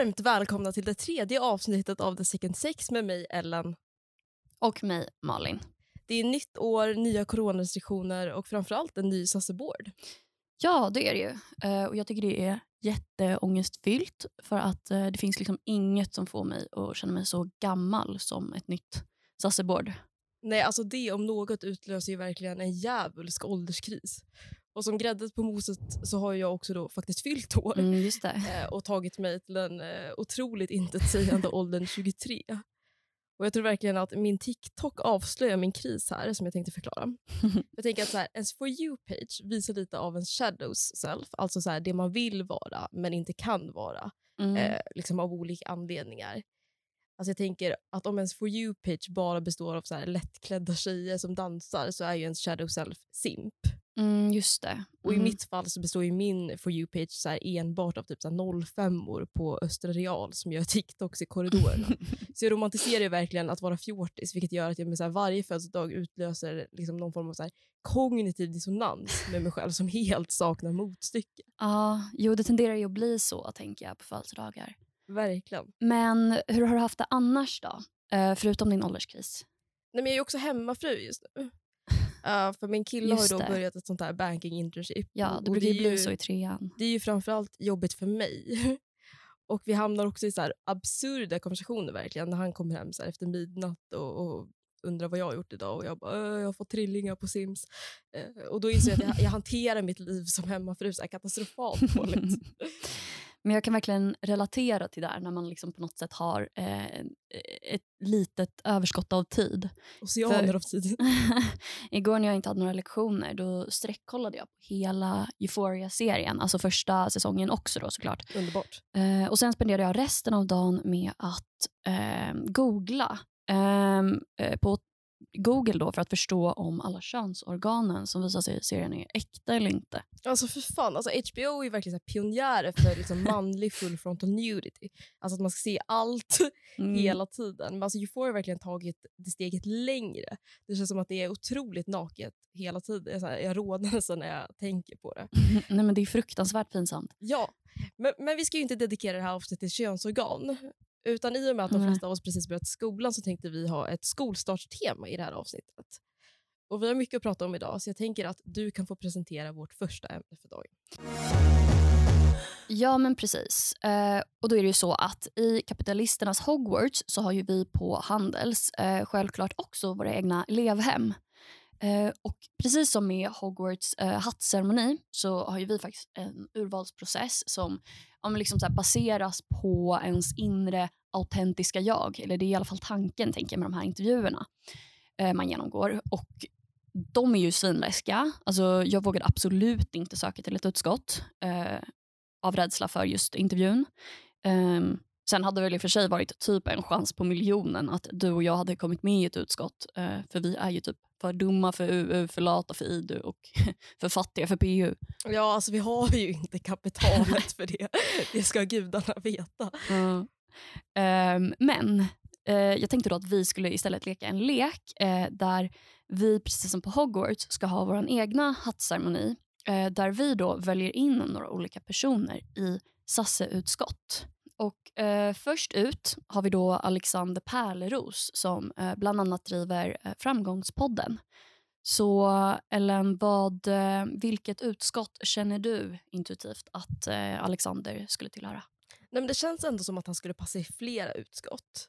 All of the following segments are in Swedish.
Varmt välkomna till det tredje avsnittet av The Second Sex med mig, Ellen. Och mig, Malin. Det är nytt år, nya coronarestriktioner och framförallt en ny sasseboard. Ja, det är det ju. Eh, och jag tycker det är jätteångestfyllt för att eh, det finns liksom inget som får mig att känna mig så gammal som ett nytt sasseboard. Nej, alltså det om något utlöser ju verkligen en djävulsk ålderskris. Och som gräddet på moset så har jag också då faktiskt fyllt år Mm, eh, och tagit mig till den eh, otroligt intetsägande åldern 23. Och Jag tror verkligen att min TikTok avslöjar min kris här som jag tänkte förklara. Jag tänker att så här, ens For you-page visar lite av en shadows self, alltså så här, det man vill vara men inte kan vara Mm. eh, liksom av olika anledningar. Alltså jag tänker att om ens For you-page bara består av så här lättklädda tjejer som dansar så är ju ens shadow self simp. Mm, just det. Och Mm. i mitt fall så består ju min For you-page så enbart av typ så här 05 år på Östra Real som gör TikToks i korridorerna. så jag romantiserar ju verkligen att vara fjortis vilket gör att jag med så varje födelsedag utlöser liksom någon form av så kognitiv dissonans med mig själv som helt saknar motstycke. Ja, jo, det tenderar ju att bli så, tänker jag, på födelsedagar. Verkligen. Men hur har du haft det annars då? Eh, förutom din ålderskris? Nej, men jag är också hemmafru just nu. Uh, för min kille har ju Just då det. börjat ett sånt här banking internship. Ja, det och brukar ju bli så i trean. Det är ju framförallt jobbigt för mig. Och vi hamnar också i så här absurda konversationer verkligen när han kommer hem så efter midnatt och, och undrar vad jag har gjort idag och jag bara "Äh, jag har fått trillingar på Sims. Eh, och då inser jag att jag, jag hanterar mitt liv som hemmafru så här katastrofalt dåligt. Men jag kan verkligen relatera till det här när man liksom på något sätt har eh, ett litet överskott av tid. Oceaner av tid. Igår när jag inte hade några lektioner då sträckkollade jag på hela Euphoria-serien, alltså första säsongen också då såklart. Underbart. Eh, och sen spenderade jag resten av dagen med att eh, googla ehm, eh, på Google då för att förstå om alla könsorganen som visar sig i serien är äkta eller inte. Alltså för fan, alltså HBO är verkligen så pionjärer för liksom manlig full frontal nudity. Alltså att man ska se allt Mm. hela tiden. Men alltså Euphoria har verkligen tagit det steget längre. Det känns som att det är otroligt naket hela tiden. Jag, är så här, jag rodnar nästan när jag tänker på det. Nej men det är fruktansvärt pinsamt. Ja, men, men vi ska ju inte dedikera det här avsnittet till könsorgan. Utan i och med att de Nej. flesta av oss precis börjat skolan så tänkte vi ha ett skolstartstema i det här avsnittet. Och vi har mycket att prata om idag så jag tänker att du kan få presentera vårt första ämne för dagen. Ja, men precis. Eh, och då är det ju så att i kapitalisternas Hogwarts så har ju vi på Handels eh, självklart också våra egna elevhem. Eh, och precis som med Hogwarts eh, hattceremoni så har ju vi faktiskt en urvalsprocess som om liksom så här baseras på ens inre autentiska jag. Eller det är i alla fall tanken tänker jag med de här intervjuerna eh, man genomgår. Och de är ju svinläskiga. Alltså, jag vågade absolut inte söka till ett utskott. Eh, av rädsla för just intervjun. Ehm, sen hade det väl i och för sig varit typ en chans på miljonen att du och jag hade kommit med i ett utskott. eh, för vi är ju typ för dumma för UU, för lata för IDU och för fattiga för PU. Ja, alltså vi har ju inte kapitalet för det. Det ska gudarna veta. Ehm, men eh, jag tänkte då att vi skulle istället leka en lek eh, där vi precis som på Hogwarts ska ha vår egna hattceremoni eh, där vi då väljer in några olika personer i Sasse-utskott. Och eh, först ut har vi då Alexander Pärleros som eh, bland annat driver eh, Framgångspodden. Så Ellen, vad, eh, vilket utskott känner du intuitivt att eh, Alexander skulle tillhöra? Nej, men det känns ändå som att han skulle passa i flera utskott.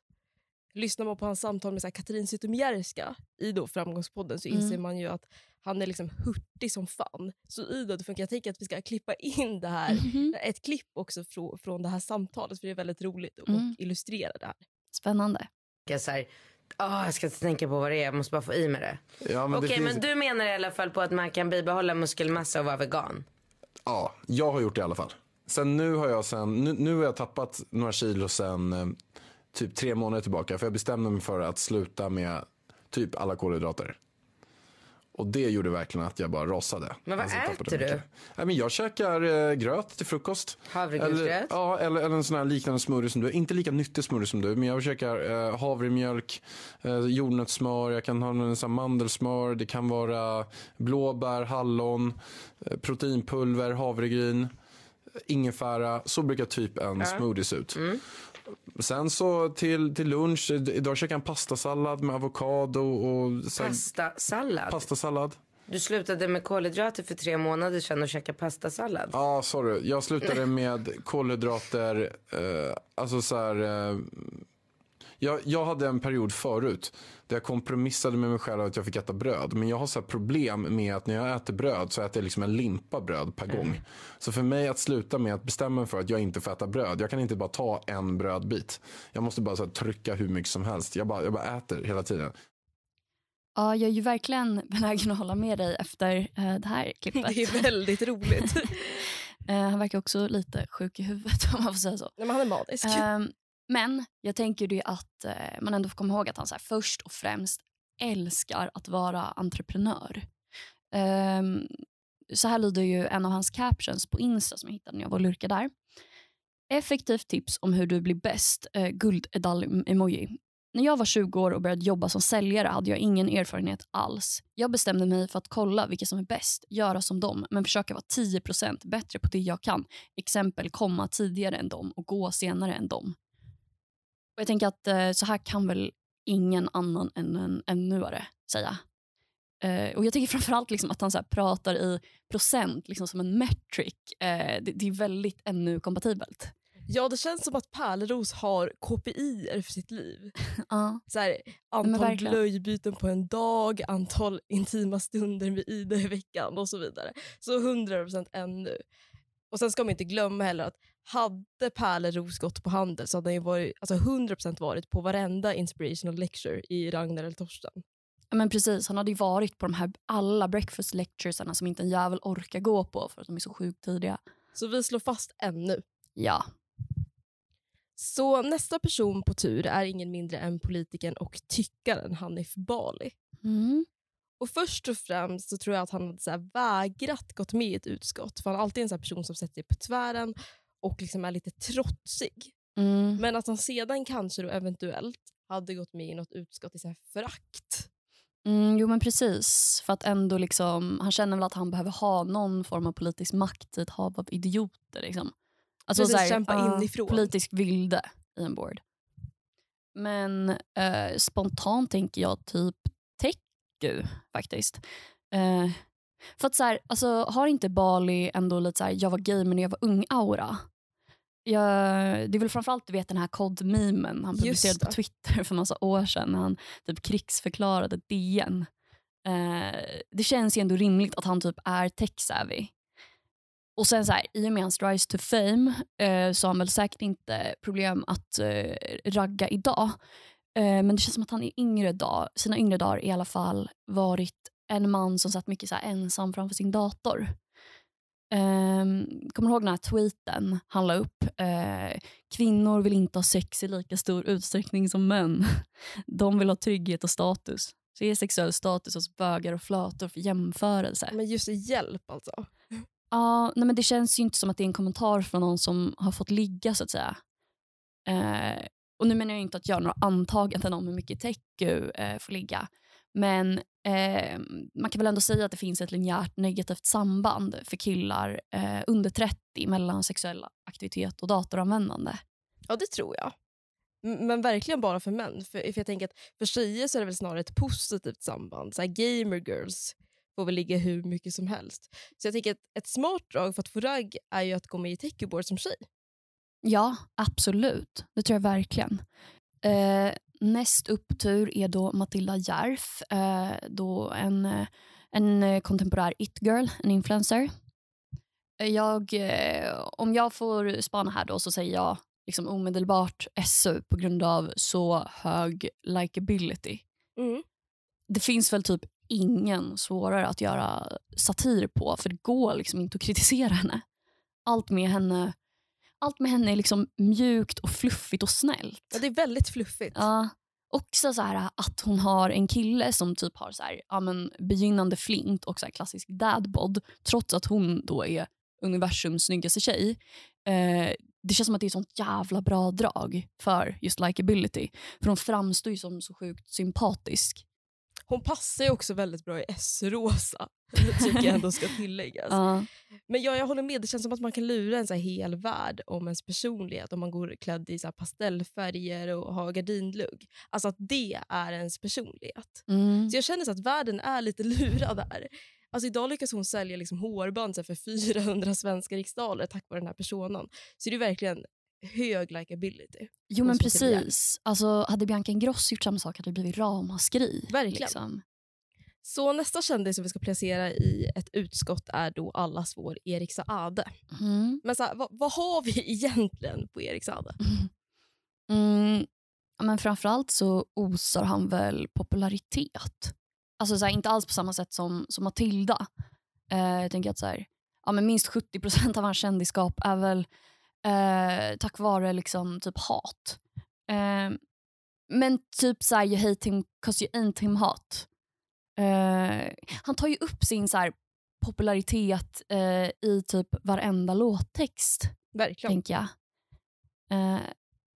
Lyssnar man på hans samtal med så här, Katrin Zytomierska i då Framgångspodden så inser Mm. man ju att han är liksom hurtig som fan. Så i det funkar jag tänker att vi ska klippa in det här, Mhm. ett klipp också från, från det här samtalet för det är väldigt roligt att Mm. illustrera det här. Spännande. Jag, så här, "Åh, jag ska inte tänka på vad det är, jag måste bara få i mig det. Ja, men Okej, det finns... men du menar i alla fall på att man kan bibehålla muskelmassa och vara vegan? Ja, jag har gjort det i alla fall. Sen nu har jag, sen, nu, nu har jag tappat några kilo sen eh, typ tre månader tillbaka. För jag bestämde mig för att sluta med typ alla kolhydrater. Och det gjorde verkligen att jag bara rasade. Men vad Alltså, äter du? Nej, men jag käkar eh, gröt till frukost. Havregrynsgröt? Eller, ja, eller, eller en sån här liknande smoothie som du. Inte lika nyttig smoothie som du, men jag käkar eh, havremjölk, eh, jordnötssmör, jag kan ha en sån mandelsmör, det kan vara blåbär, hallon, eh, proteinpulver, havregryn. ingefära. Så brukar typ en Ja. smoothie se ut. Mm. Sen så till, till lunch, idag käkade jag en pastasallad med avokado och så Pastasallad. pastasallad. Du slutade med kolhydrater för tre månader sedan och käkade pastasallad. Ja, sorry. Jag slutade med kolhydrater. Eh, alltså så här, eh, jag, jag hade en period förut där jag kompromissade med mig själv att jag fick äta bröd. Men jag har så här problem med att när jag äter bröd så äter jag liksom en limpa bröd per gång. Så för mig att sluta med att bestämma mig för att jag inte får äta bröd. Jag kan inte bara ta en brödbit. Jag måste bara så här, trycka hur mycket som helst. Jag bara, jag bara äter hela tiden. Ja, jag är ju verkligen benägen att hålla med dig efter eh, det här klippet. Det är väldigt roligt. Eh, han verkar också lite sjuk i huvudet om man får säga så. Nej, men han är manisk. Men jag tänker det att eh, man ändå får komma ihåg att han så här, först och främst älskar att vara entreprenör. Um, så här lyder ju en av hans captions på Insta som jag hittade när jag var och lurkade där. Effektivt tips om hur du blir bäst. Eh, guldedalj-emoji. När jag var 20 år och började jobba som säljare hade jag ingen erfarenhet alls. Jag bestämde mig för att kolla vilka som är bäst, göra som dem, men försöka vara 10% bättre på det jag kan. Exempel komma tidigare än dem och gå senare än dem. Och jag tänker att eh, så här kan väl ingen annan än en ännuare säga. Eh, och jag tycker framförallt liksom att han så här pratar i procent liksom som en metric. Eh, det, det är väldigt ännu-kompatibelt. Ja, det känns som att Pärleros har KPI för sitt liv. Ja. Så här, antal blöjbyten på en dag, antal intima stunder med Ida i veckan och så vidare. Så 100% ännu. Och sen ska man inte glömma heller att hade Pärleros gått på handel så hade han ju varit, alltså 100% varit på varenda inspirational lecture i Ragnar eller Torsten. Ja, Men precis, han hade ju varit på de här alla breakfast lecturesarna som inte en jävel orkar gå på för att de är så sjukt tidiga. Så vi slår fast ännu. Ja. Så nästa person på tur är ingen mindre än politikern och tyckaren Hanif Bali. Mm. Och först och främst så tror jag att han hade så vägrat gått med i ett utskott. För han är alltid en sån person som sätter sig på tvären och liksom är lite trotsig. Mm. Men att han sedan kanske då eventuellt hade gått med i något utskott i så här förakt. Mm, jo men precis. För att ändå liksom, han känner väl att han behöver ha någon form av politisk makt i ett hav av idioter. Liksom. Alltså Precis, så här, kämpa ja, inifrån. Politisk vilde i en board. Men eh, spontant tänker jag typ Teku faktiskt. Eh, för att så här, alltså, har inte Bali ändå lite så här, jag var gamer när jag var ung-aura? Jag, det är väl framförallt du vet den här kod-memen han publicerade på. Twitter för massa år sedan när han typ krigsförklarade DN. Eh, det känns ju ändå rimligt att han typ är tech-savvy. Och sen så här, i och med hans rise to fame eh, så har han väl säkert inte problem att eh, ragga idag. Eh, men det känns som att han i yngre dag, sina yngre dagar i alla fall varit en man som satt mycket så ensam framför sin dator. Um, kommer du ihåg den här tweeten han la upp? Eh, kvinnor vill inte ha sex i lika stor utsträckning som män. De vill ha trygghet och status. Så ge sexuell status hos bögar och flator för jämförelse. Men just hjälp alltså. Ja, nej men det känns ju inte som att det är en kommentar från någon som har fått ligga så att säga. Eh, och nu menar jag inte att göra några antaganden om hur mycket Teku eh, får ligga. Men eh, man kan väl ändå säga att det finns ett linjärt negativt samband för killar eh, under 30 mellan sexuell aktivitet och datoranvändande. Ja, det tror jag. Men verkligen bara för män. För, för jag tänker att för tjejer så är det väl snarare ett positivt samband. Så här, gamer girls får väl ligga hur mycket som helst. Så jag tänker att ett smart drag för att få ragg är ju att gå med i Techboard som tjej. Ja, absolut. Det tror jag verkligen. Eh, näst upp på tur är då Matilda Järf, eh, då en, eh, en eh, kontemporär it-girl, en influencer. Jag, om jag får spana här då så säger jag liksom omedelbart SU på grund av så hög likability. Mm. Det finns väl typ ingen svårare att göra satir på för det går liksom inte att kritisera henne. Allt med henne, allt med henne är liksom mjukt och fluffigt och snällt. Ja, det är väldigt fluffigt. Ja. Också så här att hon har en kille som typ har så här, ja, men, begynnande flint och så här klassisk dadbod trots att hon då är universums snyggaste tjej. Eh, det känns som att det är ett sånt jävla bra drag för just likability. För hon framstår ju som så sjukt sympatisk. Hon passar ju också väldigt bra i S-rosa, tycker jag ändå ska tilläggas. Ja. Men ja, jag håller med, det känns som att man kan lura en så hel värld om ens personlighet om man går klädd i så pastellfärger och har gardinlugg. Alltså att det är ens personlighet. Mm. Så jag känner så att världen är lite lurad där. Alltså idag lyckas hon sälja liksom hårband för 400 svenska riksdaler tack vare den här personen. Så det är verkligen hög likability. Jo men till precis. Alltså, hade Bianca Ingrosso gjort samma sak hade det blivit ramaskri. Verkligen. Liksom. Så nästa kändis som vi ska placera i ett utskott är då allas vår Erik Saade. Mm. Men så här, vad, vad har vi egentligen på Erik Saade? Mm. Ja, men framförallt så osar han väl popularitet. Alltså så här, inte alls på samma sätt som, som Matilda. Eh, jag tänker att så här, ja, men minst 70% av hans kändisskap är väl eh, tack vare liksom, typ hat. Eh, men typ så här, you hate him cause you ain't him hot. Eh, han tar ju upp sin så här, popularitet eh, i typ varenda låttext Verkligen. tänker jag.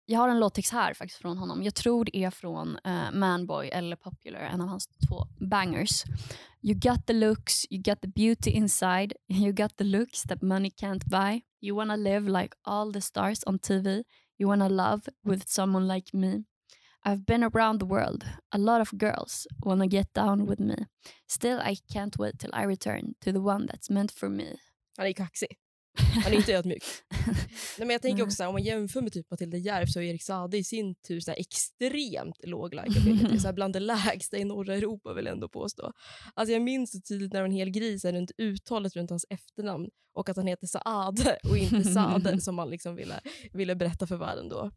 Jag har en låttext här faktiskt från honom. Jag tror det är från uh, Manboy eller Popular, en av hans två bangers. You got the looks, you got the beauty inside, you got the looks that money can't buy. You wanna live like all the stars on TV. You wanna love with someone like me. I've been around the world. A lot of girls wanna get down with me. Still I can't wait till I return to the one that's meant for me. Han är kaxig. Han är inte ödmjuk. Nej, men jag tänker också så här, om man jämför med typ Matilda Järf så är Erik Saade i sin tur så här extremt låg likability. så här bland det lägsta i norra Europa vill jag ändå påstå. Alltså jag minns så tydligt när en hel gris är runt uttalet runt hans efternamn och att han heter Saade och inte Saade som man liksom ville, ville berätta för världen då.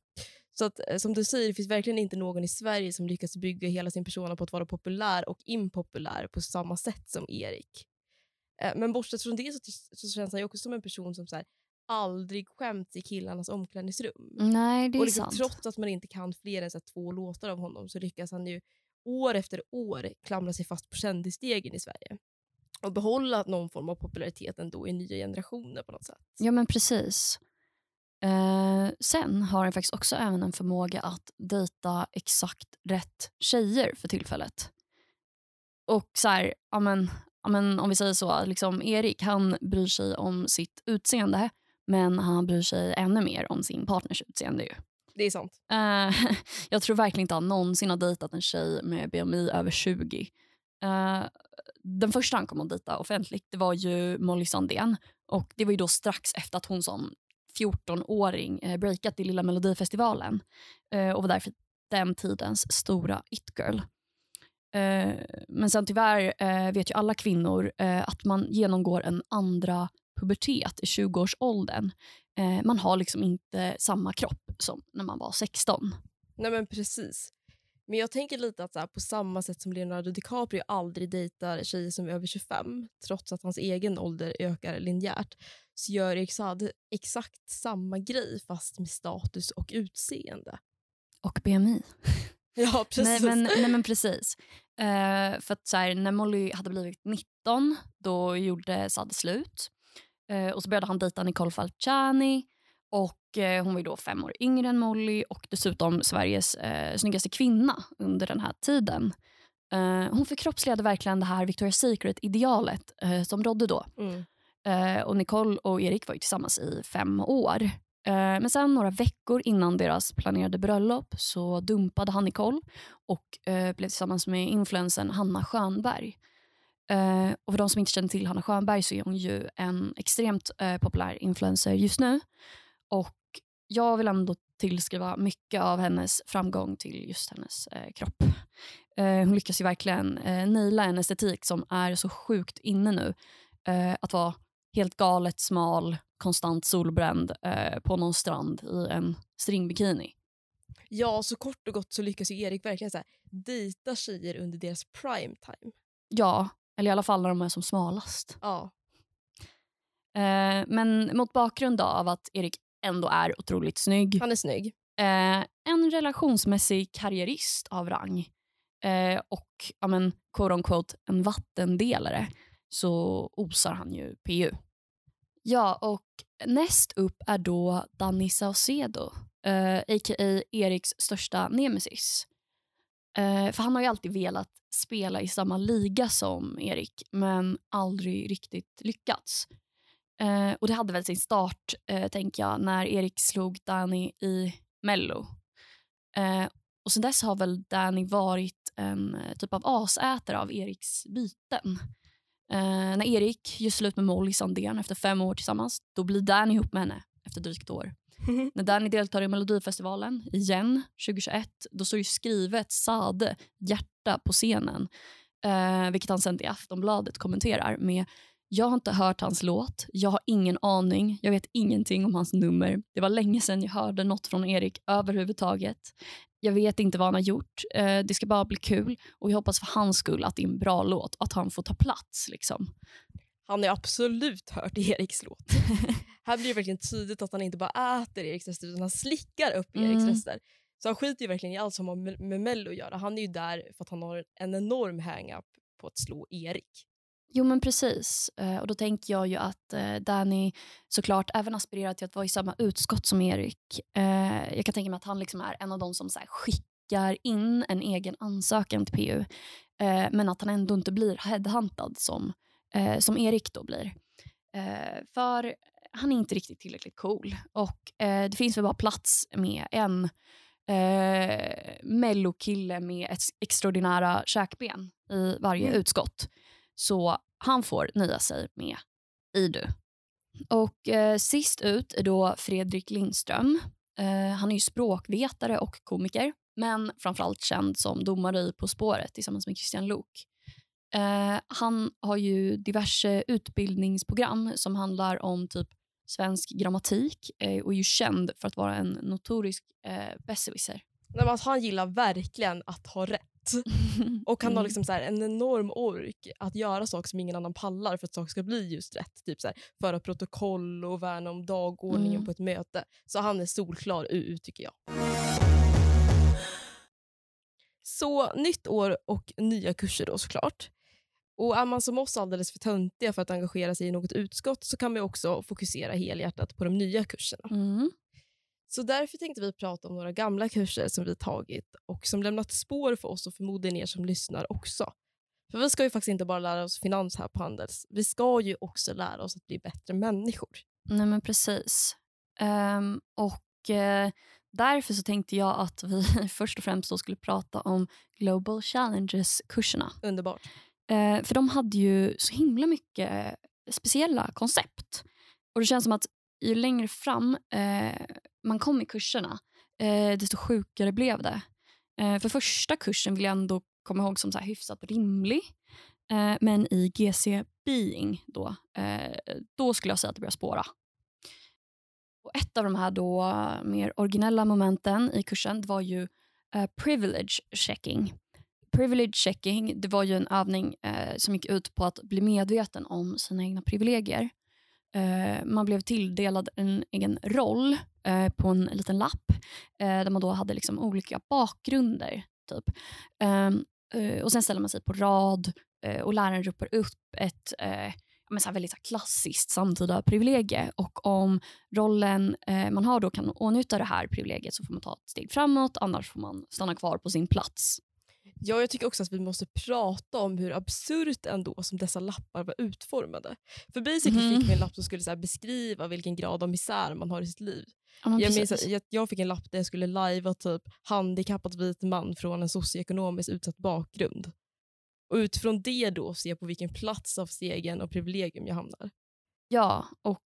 Så att, eh, som du säger, det finns verkligen inte någon i Sverige som lyckas bygga hela sin persona på att vara populär och impopulär på samma sätt som Erik. Eh, Men bortsett från det så, så känns han ju också som en person som så här, aldrig skämts i killarnas omklädningsrum. Nej, det är och liksom, sant. trots att man inte kan fler än så två låtar av honom så lyckas han ju år efter år klamra sig fast på kändisstegen i Sverige. Och behålla någon form av popularitet ändå i nya generationer på något sätt. Ja men precis. Eh, sen har han faktiskt också även en förmåga att dejta exakt rätt tjejer för tillfället. Och så här, ja men, ja men om vi säger så, liksom Erik han bryr sig om sitt utseende men han bryr sig ännu mer om sin partners utseende. Ju. Det är sant. Eh, jag tror verkligen inte han någonsin har dejtat en tjej med BMI över 20. Eh, den första han kom att dejta offentligt det var ju Molly Sandén. Och Det var ju då strax efter att hon som 14-åring eh, breakat i Lilla Melodifestivalen eh, och var därför den tidens stora it-girl. Eh, men sen tyvärr eh, vet ju alla kvinnor eh, att man genomgår en andra pubertet i 20-årsåldern. Eh, man har liksom inte samma kropp som när man var 16. Nej men precis. Men jag tänker lite att så här, på samma sätt som Leonardo DiCaprio aldrig dejtar tjejer som är över 25 trots att hans egen ålder ökar linjärt så gör Erik Saade exakt samma grej fast med status och utseende. Och BMI. Ja, precis. Nej men, nej, men precis. Eh, för att så här, när Molly hade blivit 19 då gjorde Sad slut. Eh, och så började han dejta Nicole Falciani. Och eh, Hon var då fem år yngre än Molly och dessutom Sveriges eh, snyggaste kvinna under den här tiden. Hon förkroppsligade verkligen det här Victoria's Secret-idealet som rådde då. Mm. Och Nicole och Erik var ju tillsammans i fem år. Eh, men sen några veckor innan deras planerade bröllop så dumpade han Nicole och eh, blev tillsammans med influensen Hanna Schönberg. Eh, och för de som inte känner till Hanna Schönberg så är hon ju en extremt eh, populär influencer just nu. Och jag vill ändå tillskriva mycket av hennes framgång till just hennes eh, kropp. Eh, hon lyckas ju verkligen eh, naila en estetik som är så sjukt inne nu. Eh, att vara helt galet smal, konstant solbränd eh, på någon strand i en stringbikini. Ja, så kort och gott så lyckas ju Erik verkligen så här, dejta tjejer under deras prime time. Ja, eller i alla fall när de är som smalast. Ja, Eh, men mot bakgrund av att Erik ändå är otroligt snygg, han är snygg. eh, en relationsmässig karriärist av rang eh, och ja, men, quote on quote, en vattendelare så osar han ju PU. Ja, och näst upp är då Danny Saucedo, eh, a.k.a. Eriks största nemesis. Eh, för han har ju alltid velat spela i samma liga som Erik men aldrig riktigt lyckats. Eh, och Det hade väl sin start, eh, tänker jag, när Erik slog Danny i Mello. Eh, och Sen dess har väl Danny varit en eh, typ av asätare av Eriks byten. Eh, när Erik gör slut med Molly Sandén efter fem år tillsammans, då blir Danny ihop med henne efter drygt ett år. När Danny deltar i Melodifestivalen igen 2021, då står ju skrivet Sade, hjärta på scenen. Eh, vilket han sen till Aftonbladet kommenterar med jag har inte hört hans låt, jag har ingen aning, jag vet ingenting om hans nummer. Det var länge sedan jag hörde något från Erik överhuvudtaget. Jag vet inte vad han har gjort, eh, det ska bara bli kul och jag hoppas för hans skull att det är en bra låt och att han får ta plats. Liksom. Han har absolut hört Eriks låt. här blir det verkligen tydligt att han inte bara äter Eriks röster utan han slickar upp Mm. Eriks röster. Så han skiter ju verkligen i allt som har med, med Mello att göra. Han är ju där för att han har en enorm hang-up på att slå Erik. Jo men precis. Eh, och då tänker jag ju att eh, Danny såklart även aspirerar till att vara i samma utskott som Erik. Eh, jag kan tänka mig att han liksom är en av de som så skickar in en egen ansökan till PU. Men att han ändå inte blir headhuntad som, som Erik då blir. För han är inte riktigt tillräckligt cool. Och det finns väl bara plats med en eh, mellokille med ett extraordinära käkben i varje Mm. utskott. Så han får nöja sig med Idu. Och eh, sist ut är då Fredrik Lindström. Eh, han är ju språkvetare och komiker, men framförallt känd som domare i På spåret tillsammans med Christian Lok. Eh, han har ju diverse utbildningsprogram som handlar om typ svensk grammatik eh, och är ju känd för att vara en notorisk eh, besserwisser. Nej, men alltså, han gillar verkligen att ha rätt. Och han har Mm. liksom så här en enorm ork att göra saker som ingen annan pallar för att saker ska bli just rätt. Typ så här, föra protokoll och värna om dagordningen Mm. på ett möte. Så han är solklar UU tycker jag. Så nytt år och nya kurser då såklart. Och är man som oss alldeles för töntiga för att engagera sig i något utskott så kan man också fokusera helhjärtat på de nya kurserna. Mm. Så därför tänkte vi prata om några gamla kurser som vi tagit och som lämnat spår för oss och förmodligen er som lyssnar också. För vi ska ju faktiskt inte bara lära oss finans här på Handels. Vi ska ju också lära oss att bli bättre människor. Nej men precis. Ehm, och eh, därför så tänkte jag att vi först och främst skulle prata om Global Challenges-kurserna. Underbart. Eh, för de hade ju så himla mycket speciella koncept. Och det känns som att ju längre fram eh, man kom i kurserna, eh, desto sjukare blev det. Eh, för första kursen vill jag ändå komma ihåg som så här hyfsat rimlig. Eh, men i GC Being då, eh, då skulle jag säga att det började spåra. Och ett av de här då mer originella momenten i kursen var ju eh, privilege checking. Privilege checking det var ju en övning eh, som gick ut på att bli medveten om sina egna privilegier. Eh, man blev tilldelad en egen roll eh, på en liten lapp eh, där man då hade liksom olika bakgrunder. Typ. Ehm, eh, och Sen ställer man sig på rad eh, och läraren ropar upp ett eh, men så här väldigt så klassiskt samtida privilegie. Och om rollen eh, man har då kan åtnjuta det här privilegiet så får man ta ett steg framåt, annars får man stanna kvar på sin plats. Ja, jag tycker också att vi måste prata om hur absurt ändå som dessa lappar var utformade. För basically Mhm. fick vi en lapp som skulle så beskriva vilken grad av misär man har i sitt liv. Ja, Jag, minns att jag, jag fick en lapp där jag skulle lajva typ handikappad vit man från en socioekonomiskt utsatt bakgrund. Och utifrån det då se på vilken plats av stegen och privilegium jag hamnar. Ja, och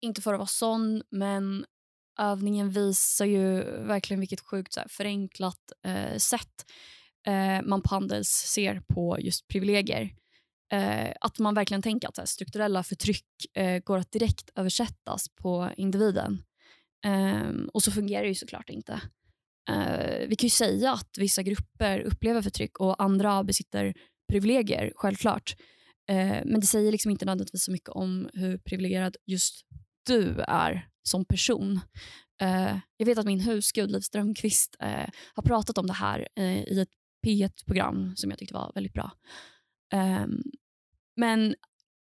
inte för att vara sån, men övningen visar ju verkligen vilket sjukt så här, förenklat eh, sätt eh, man på Handels ser på just privilegier. Eh, att man verkligen tänker att så här, strukturella förtryck eh, går att direkt översättas på individen. Ehm, och så fungerar det ju såklart inte. Eh, vi kan ju säga att vissa grupper upplever förtryck och andra besitter privilegier, självklart. Eh, men det säger liksom inte nödvändigtvis så mycket om hur privilegierad just du är som person. Eh, jag vet att min husgud Liv Strömquist eh, har pratat om det här eh, i ett P1-program som jag tyckte var väldigt bra. Um, men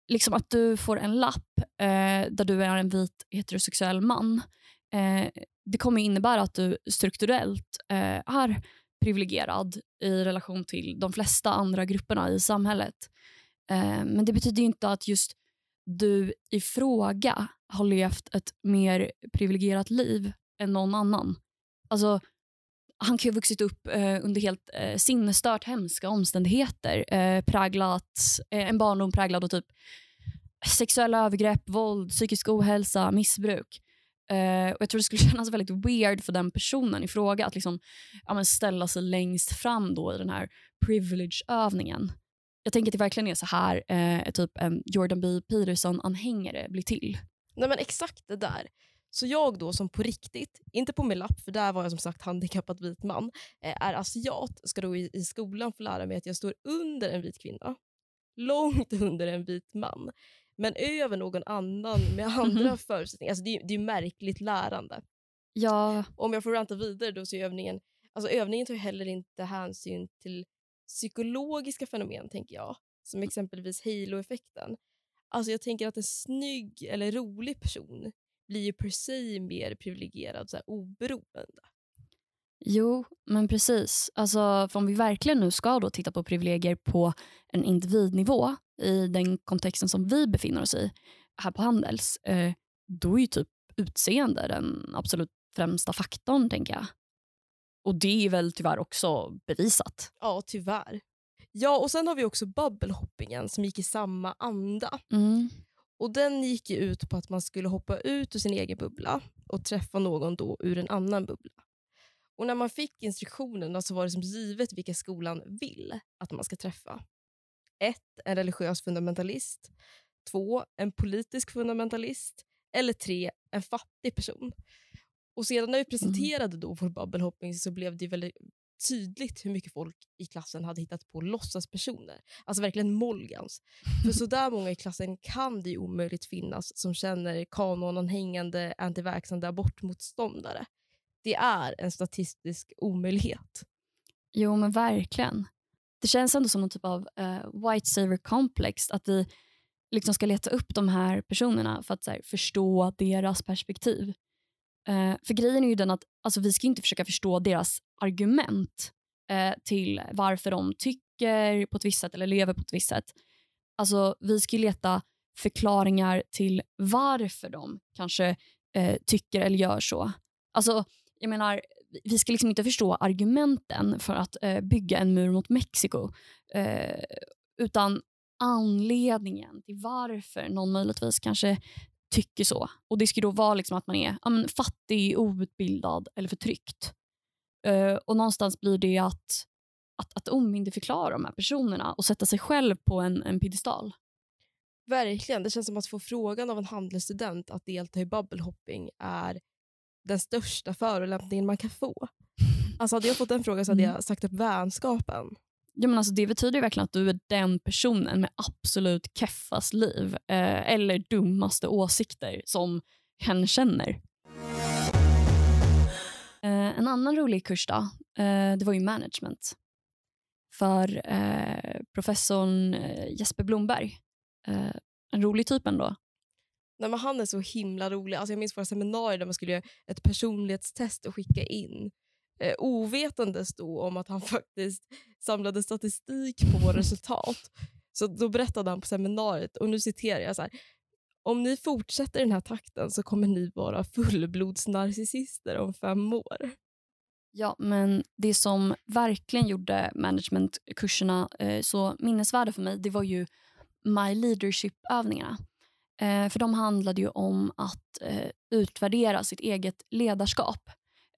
liksom att du får en lapp eh, där du är en vit heterosexuell man eh, det kommer innebära att du strukturellt eh, är privilegierad i relation till de flesta andra grupperna i samhället. Ehm, men det betyder inte att just du i fråga har levt ett mer privilegierat liv än någon annan. Alltså, han kan ju ha vuxit upp eh, under helt eh, sinnesstört hemska omständigheter. Eh, präglat, eh, en barndom präglad av typ sexuella övergrepp, våld, psykisk ohälsa, missbruk. Eh, och Jag tror det skulle kännas väldigt weird för den personen i fråga att liksom, ja, men ställa sig längst fram då i den här privilege-övningen. Jag tänker att det verkligen är så här eh, typ en Jordan B. Peterson-anhängare blir till. Nej men exakt det där. Så jag då som på riktigt, inte på min lapp för där var jag som sagt handikappad vit man, eh, är asiat ska då i, i skolan få lära mig att jag står under en vit kvinna. Långt under en vit man. Men över någon annan med andra Mhm. förutsättningar. Alltså det, är- det är märkligt lärande. Ja, Om jag får ranta vidare då så är övningen, alltså övningen tar heller inte hänsyn till psykologiska fenomen tänker jag. Som exempelvis halo-effekten. Alltså jag tänker att en snygg eller rolig person blir ju per se mer privilegierad så här, oberoende. Jo, men precis. Alltså, om vi verkligen nu ska då titta på privilegier på en individnivå i den kontexten som vi befinner oss i här på Handels, eh, då är ju typ utseende den absolut främsta faktorn, tänker jag. Och det är väl tyvärr också bevisat. Ja, tyvärr. Ja, och sen har vi också bubblehoppingen som gick i samma anda. Mm. Och Den gick ju ut på att man skulle hoppa ut ur sin egen bubbla och träffa någon då ur en annan bubbla. Och När man fick instruktionerna så var det som givet vilka skolan vill att man ska träffa. 1. En religiös fundamentalist. 2. En politisk fundamentalist. Eller 3. En fattig person. Och Sedan när vi presenterade då vår bubblehopping så blev det väldigt tydligt hur mycket folk i klassen hade hittat på låtsaspersoner. Alltså verkligen Molgans. För så där många i klassen kan det ju omöjligt finnas som känner kanonanhängande antivaxande abortmotståndare. Det är en statistisk omöjlighet. Jo, men verkligen. Det känns ändå som någon typ av uh, white saver complex att vi liksom ska leta upp de här personerna för att så här, förstå deras perspektiv. Eh, för grejen är ju den att alltså, vi ska inte försöka förstå deras argument eh, till varför de tycker på ett visst sätt eller lever på ett visst sätt. Alltså, vi ska ju leta förklaringar till varför de kanske eh, tycker eller gör så. Alltså, jag menar, vi ska liksom inte förstå argumenten för att eh, bygga en mur mot Mexiko. Eh, utan anledningen till varför någon möjligtvis kanske tycker så. Och Det ska då vara liksom att man är ja, men, fattig, outbildad eller förtryckt. Eh, och Någonstans blir det att, att, att omyndigförklara de här personerna och sätta sig själv på en, en piedestal. Verkligen. Det känns som att få frågan av en handelsstudent att delta i bubblehopping är den största förolämpningen man kan få. Alltså hade jag fått den frågan så hade Mm. jag sagt upp vänskapen. Ja, men alltså, det betyder ju verkligen att du är den personen med absolut keffast liv eh, eller dummaste åsikter som hen känner. Eh, en annan rolig kurs då, eh, det var ju management. För eh, professorn eh, Jesper Blomberg. Eh, en rolig typ ändå. Nej, men han är så himla rolig. Alltså jag minns våra seminarier där man skulle göra ett personlighetstest och skicka in. Eh, ovetandes då om att han faktiskt samlade statistik på våra resultat. Så då berättade han på seminariet, och nu citerar jag så här. Om ni fortsätter den här takten så kommer ni vara fullblodsnarcissister om fem år. Ja, men det som verkligen gjorde managementkurserna eh, så minnesvärda för mig det var ju My Leadership-övningarna. Eh, för de handlade ju om att eh, utvärdera sitt eget ledarskap.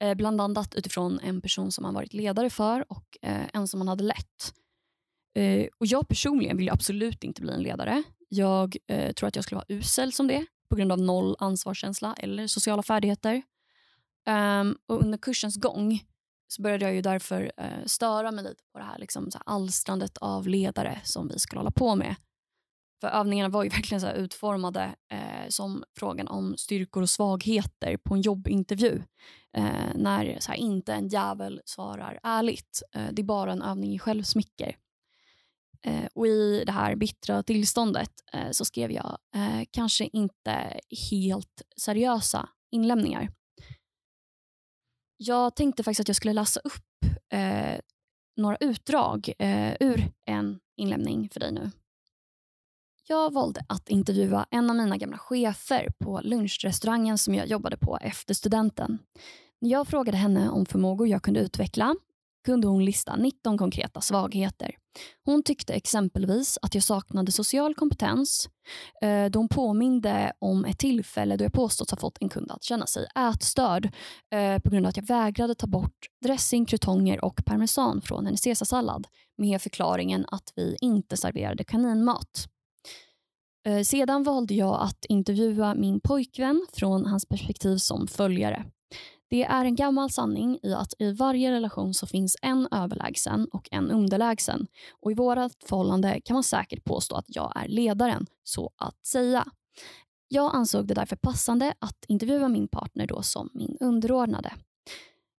Eh, bland annat utifrån en person som man varit ledare för och eh, en som man hade lett. Eh, och Jag personligen vill absolut inte bli en ledare. Jag eh, tror att jag skulle vara usel som det på grund av noll ansvarskänsla eller sociala färdigheter. Ehm, och under kursens gång så började jag ju därför eh, störa mig lite på det här, liksom, så här alstrandet av ledare som vi skulle hålla på med. För övningarna var ju verkligen så här utformade eh, som frågan om styrkor och svagheter på en jobbintervju. Eh, när så här, inte en jävel svarar ärligt. Eh, det är bara en övning i självsmicker. Eh, och I det här bittra tillståndet eh, så skrev jag eh, kanske inte helt seriösa inlämningar. Jag tänkte faktiskt att jag skulle läsa upp eh, några utdrag eh, ur en inlämning för dig nu. Jag valde att intervjua en av mina gamla chefer på lunchrestaurangen som jag jobbade på efter studenten. När jag frågade henne om förmågor jag kunde utveckla kunde hon lista 19 konkreta svagheter. Hon tyckte exempelvis att jag saknade social kompetens eh, då hon påminde om ett tillfälle då jag påståtts ha fått en kund att känna sig ätstörd eh, på grund av att jag vägrade ta bort dressing, krutonger och parmesan från hennes caesarsallad med förklaringen att vi inte serverade kaninmat. Eh, sedan valde jag att intervjua min pojkvän från hans perspektiv som följare. Det är en gammal sanning i att i varje relation så finns en överlägsen och en underlägsen. Och I vårt förhållande kan man säkert påstå att jag är ledaren, så att säga. Jag ansåg det därför passande att intervjua min partner då som min underordnade.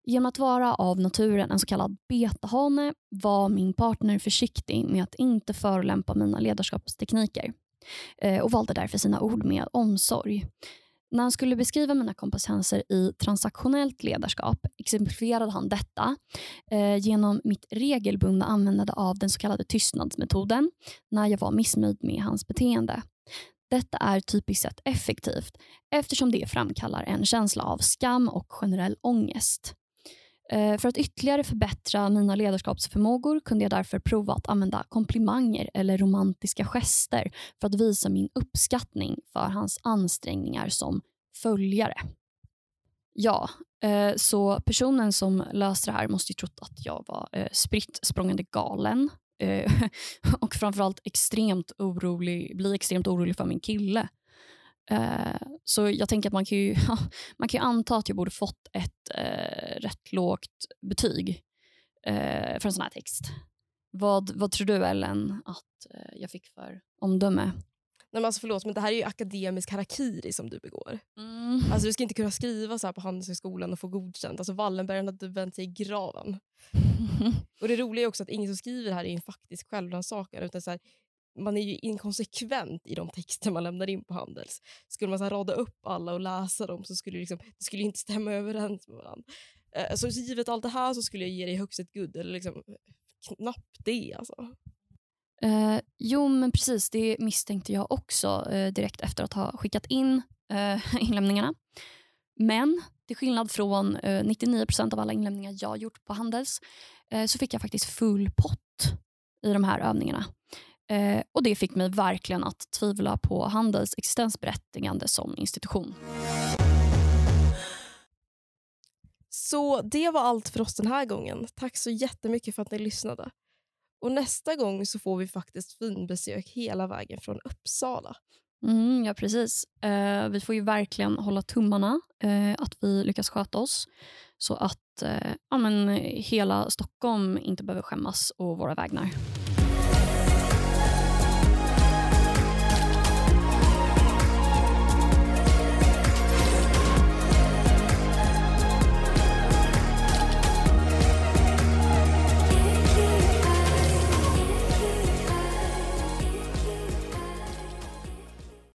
Genom att vara av naturen en så kallad betahane var min partner försiktig med att inte förolämpa mina ledarskapstekniker Eh, och valde därför sina ord med omsorg. När han skulle beskriva mina kompetenser i transaktionellt ledarskap exemplifierade han detta eh, genom mitt regelbundna användande av den så kallade tystnadsmetoden när jag var missnöjd med hans beteende. Detta är typiskt sett effektivt eftersom det framkallar en känsla av skam och generell ångest. Eh, för att ytterligare förbättra mina ledarskapsförmågor kunde jag därför prova att använda komplimanger eller romantiska gester för att visa min uppskattning för hans ansträngningar som följare. Ja, eh, så personen som löste det här måste ju trott att jag var eh, spritt språngande galen och framförallt extremt orolig, bli extremt orolig för min kille. Eh, så jag tänker att man kan, ju, man kan anta att jag borde fått ett eh, rätt lågt betyg eh, för en sån här text. Vad, vad tror du Ellen att eh, jag fick för omdöme? Nej, men alltså förlåt, men det här är ju akademisk harakiri som du begår. Mm. Alltså, du ska inte kunna skriva så här på Handelshögskolan och få godkänt. Alltså, Wallenberg hade vänt sig i graven. Och Det roliga är också att ingen som skriver det här är en faktisk självrannsakan. Man är ju inkonsekvent i de texter man lämnar in på Handels. Skulle man så rada upp alla och läsa dem så skulle det, liksom, det skulle inte stämma överens med varandra. Eh, så givet allt det här så skulle jag ge dig högst ett good, eller liksom, knappt det. Alltså. Eh, jo, men precis. Det misstänkte jag också eh, direkt efter att ha skickat in eh, inlämningarna. Men till skillnad från eh, 99 procent av alla inlämningar jag gjort på Handels eh, så fick jag faktiskt full pott i de här övningarna. Eh, och Det fick mig verkligen att tvivla på Handels existensberättigande som institution. Så det var allt för oss den här gången. Tack så jättemycket för att ni lyssnade. Och Nästa gång så får vi faktiskt finbesök hela vägen från Uppsala. Mm, ja, precis. Eh, vi får ju verkligen hålla tummarna eh, att vi lyckas sköta oss så att eh, ja, men hela Stockholm inte behöver skämmas å våra vägnar.